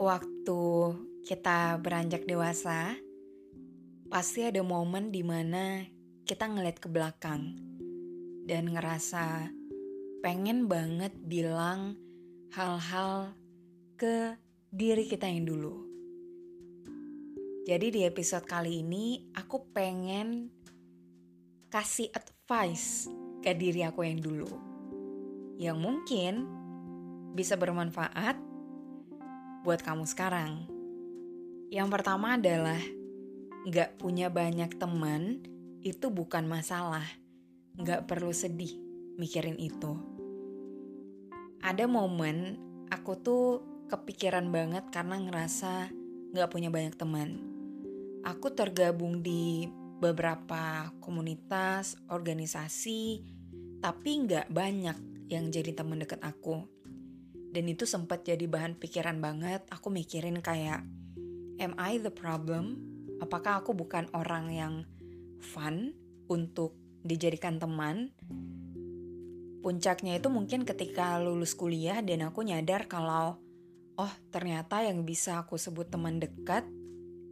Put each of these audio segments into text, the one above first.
Waktu kita beranjak dewasa, pasti ada momen di mana kita ngeliat ke belakang dan ngerasa pengen banget bilang hal-hal ke diri kita yang dulu. Jadi di episode kali ini aku pengen kasih advice ke diri aku yang dulu. Yang mungkin bisa bermanfaat buat kamu sekarang. Yang pertama adalah gak punya banyak teman itu bukan masalah. Gak perlu sedih mikirin itu. Ada momen aku tuh kepikiran banget karena ngerasa gak punya banyak teman. Aku tergabung di beberapa komunitas, organisasi, tapi gak banyak yang jadi teman deket aku dan itu sempat jadi bahan pikiran banget. Aku mikirin kayak am I the problem? Apakah aku bukan orang yang fun untuk dijadikan teman? Puncaknya itu mungkin ketika lulus kuliah dan aku nyadar kalau oh ternyata yang bisa aku sebut teman dekat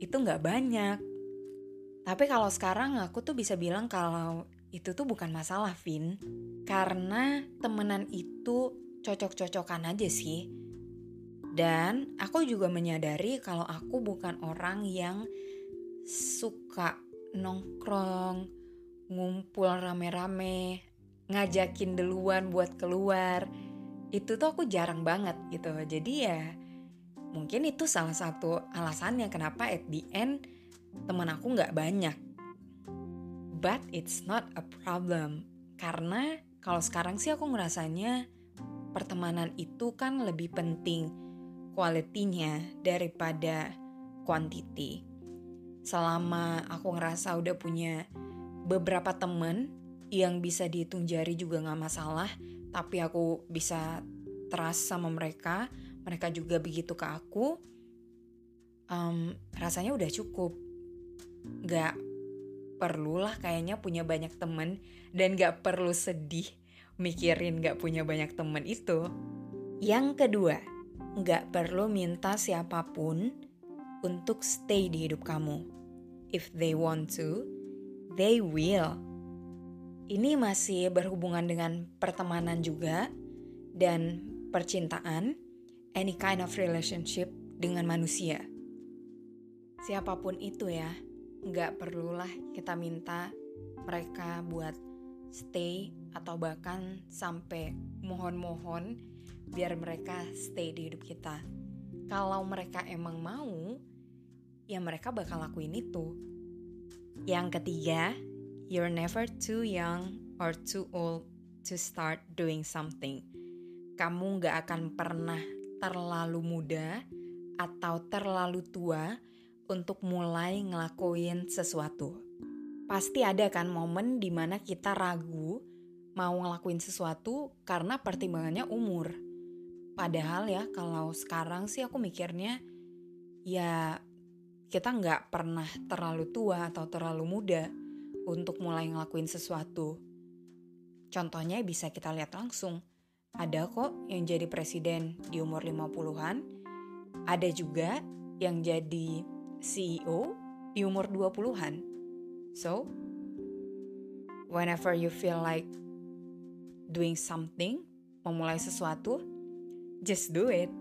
itu nggak banyak. Tapi kalau sekarang aku tuh bisa bilang kalau itu tuh bukan masalah Vin. Karena temenan itu cocok-cocokan aja sih. Dan aku juga menyadari kalau aku bukan orang yang suka nongkrong, ngumpul rame-rame, ngajakin duluan buat keluar. Itu tuh aku jarang banget gitu. Jadi ya mungkin itu salah satu alasannya kenapa at the end teman aku nggak banyak. But it's not a problem. Karena kalau sekarang sih aku ngerasanya pertemanan itu kan lebih penting kualitinya daripada quantity. Selama aku ngerasa udah punya beberapa temen yang bisa dihitung jari juga gak masalah, tapi aku bisa trust sama mereka, mereka juga begitu ke aku, um, rasanya udah cukup. Gak perlulah kayaknya punya banyak temen dan gak perlu sedih mikirin gak punya banyak temen itu. Yang kedua, gak perlu minta siapa pun untuk stay di hidup kamu. If they want to, they will. Ini masih berhubungan dengan pertemanan juga dan percintaan, any kind of relationship dengan manusia. Siapa pun itu ya, gak perlulah kita minta mereka buat stay atau bahkan sampai mohon-mohon biar mereka stay di hidup kita. Kalau mereka emang mau, ya mereka bakal lakuin itu. Yang ketiga, you're never too young or too old to start doing something. Kamu gak akan pernah terlalu muda atau terlalu tua untuk mulai ngelakuin sesuatu pasti ada kan momen di mana kita ragu mau ngelakuin sesuatu karena pertimbangannya umur. Padahal ya kalau sekarang sih aku mikirnya ya kita nggak pernah terlalu tua atau terlalu muda untuk mulai ngelakuin sesuatu. Contohnya bisa kita lihat langsung. Ada kok yang jadi presiden di umur 50-an. Ada juga yang jadi CEO di umur 20-an. So, whenever you feel like doing something, memulai sesuatu, just do it.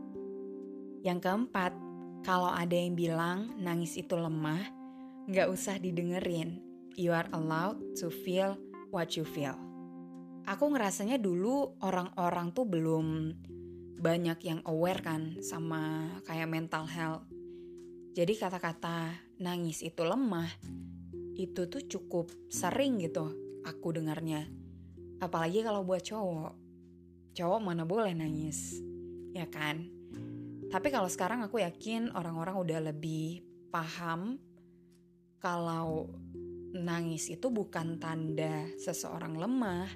Yang keempat, kalau ada yang bilang nangis itu lemah, nggak usah didengerin. You are allowed to feel what you feel. Aku ngerasanya dulu orang-orang tuh belum banyak yang aware kan sama kayak mental health. Jadi kata-kata nangis itu lemah, itu tuh cukup sering gitu aku dengarnya. Apalagi kalau buat cowok. Cowok mana boleh nangis, ya kan? Tapi kalau sekarang aku yakin orang-orang udah lebih paham kalau nangis itu bukan tanda seseorang lemah.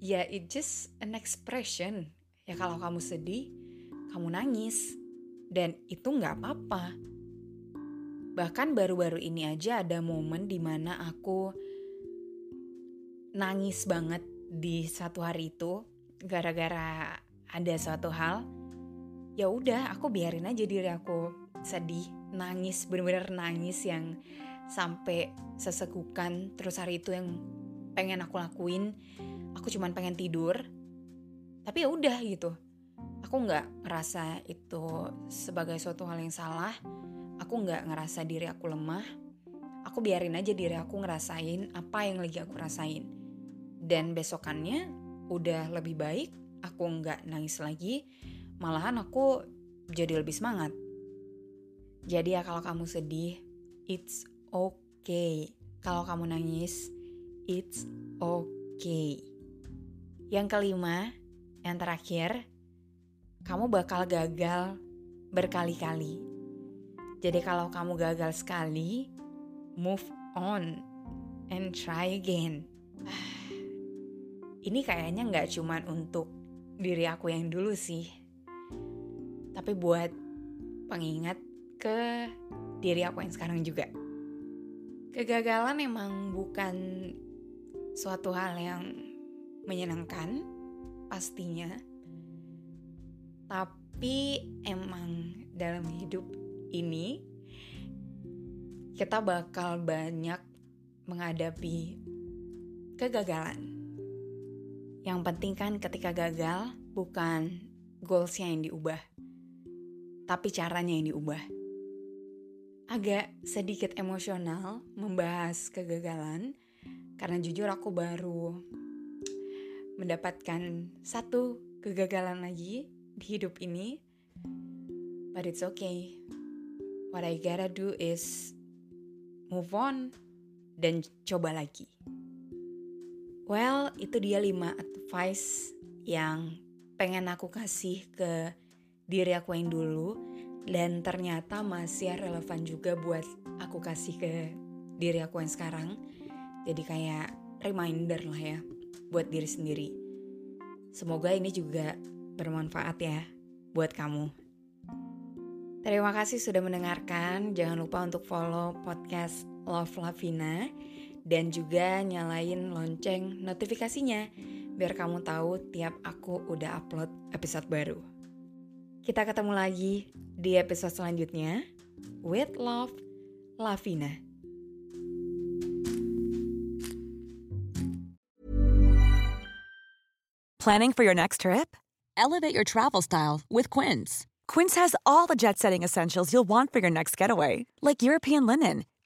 Ya it just an expression. Ya kalau kamu sedih, kamu nangis. Dan itu nggak apa-apa. Bahkan baru-baru ini aja ada momen di mana aku nangis banget di satu hari itu gara-gara ada suatu hal ya udah aku biarin aja diri aku sedih nangis bener-bener nangis yang sampai sesekukan terus hari itu yang pengen aku lakuin aku cuman pengen tidur tapi ya udah gitu. Aku nggak ngerasa itu sebagai suatu hal yang salah aku nggak ngerasa diri aku lemah aku biarin aja diri aku ngerasain apa yang lagi aku rasain dan besokannya udah lebih baik, aku nggak nangis lagi, malahan aku jadi lebih semangat. Jadi ya kalau kamu sedih, it's okay. Kalau kamu nangis, it's okay. Yang kelima, yang terakhir, kamu bakal gagal berkali-kali. Jadi kalau kamu gagal sekali, move on and try again. ini kayaknya nggak cuman untuk diri aku yang dulu sih, tapi buat pengingat ke diri aku yang sekarang juga. Kegagalan emang bukan suatu hal yang menyenangkan, pastinya. Tapi emang dalam hidup ini kita bakal banyak menghadapi kegagalan yang penting kan ketika gagal bukan goalsnya yang diubah, tapi caranya yang diubah. Agak sedikit emosional membahas kegagalan karena jujur aku baru mendapatkan satu kegagalan lagi di hidup ini. But it's okay. What I gotta do is move on dan coba lagi. Well, itu dia 5 advice yang pengen aku kasih ke diri aku yang dulu dan ternyata masih relevan juga buat aku kasih ke diri aku yang sekarang. Jadi kayak reminder lah ya buat diri sendiri. Semoga ini juga bermanfaat ya buat kamu. Terima kasih sudah mendengarkan. Jangan lupa untuk follow podcast Love Lavina dan juga nyalain lonceng notifikasinya biar kamu tahu tiap aku udah upload episode baru. Kita ketemu lagi di episode selanjutnya. With love, Lavina. Planning for your next trip? Elevate your travel style with Quince. Quince has all the jet setting essentials you'll want for your next getaway, like European linen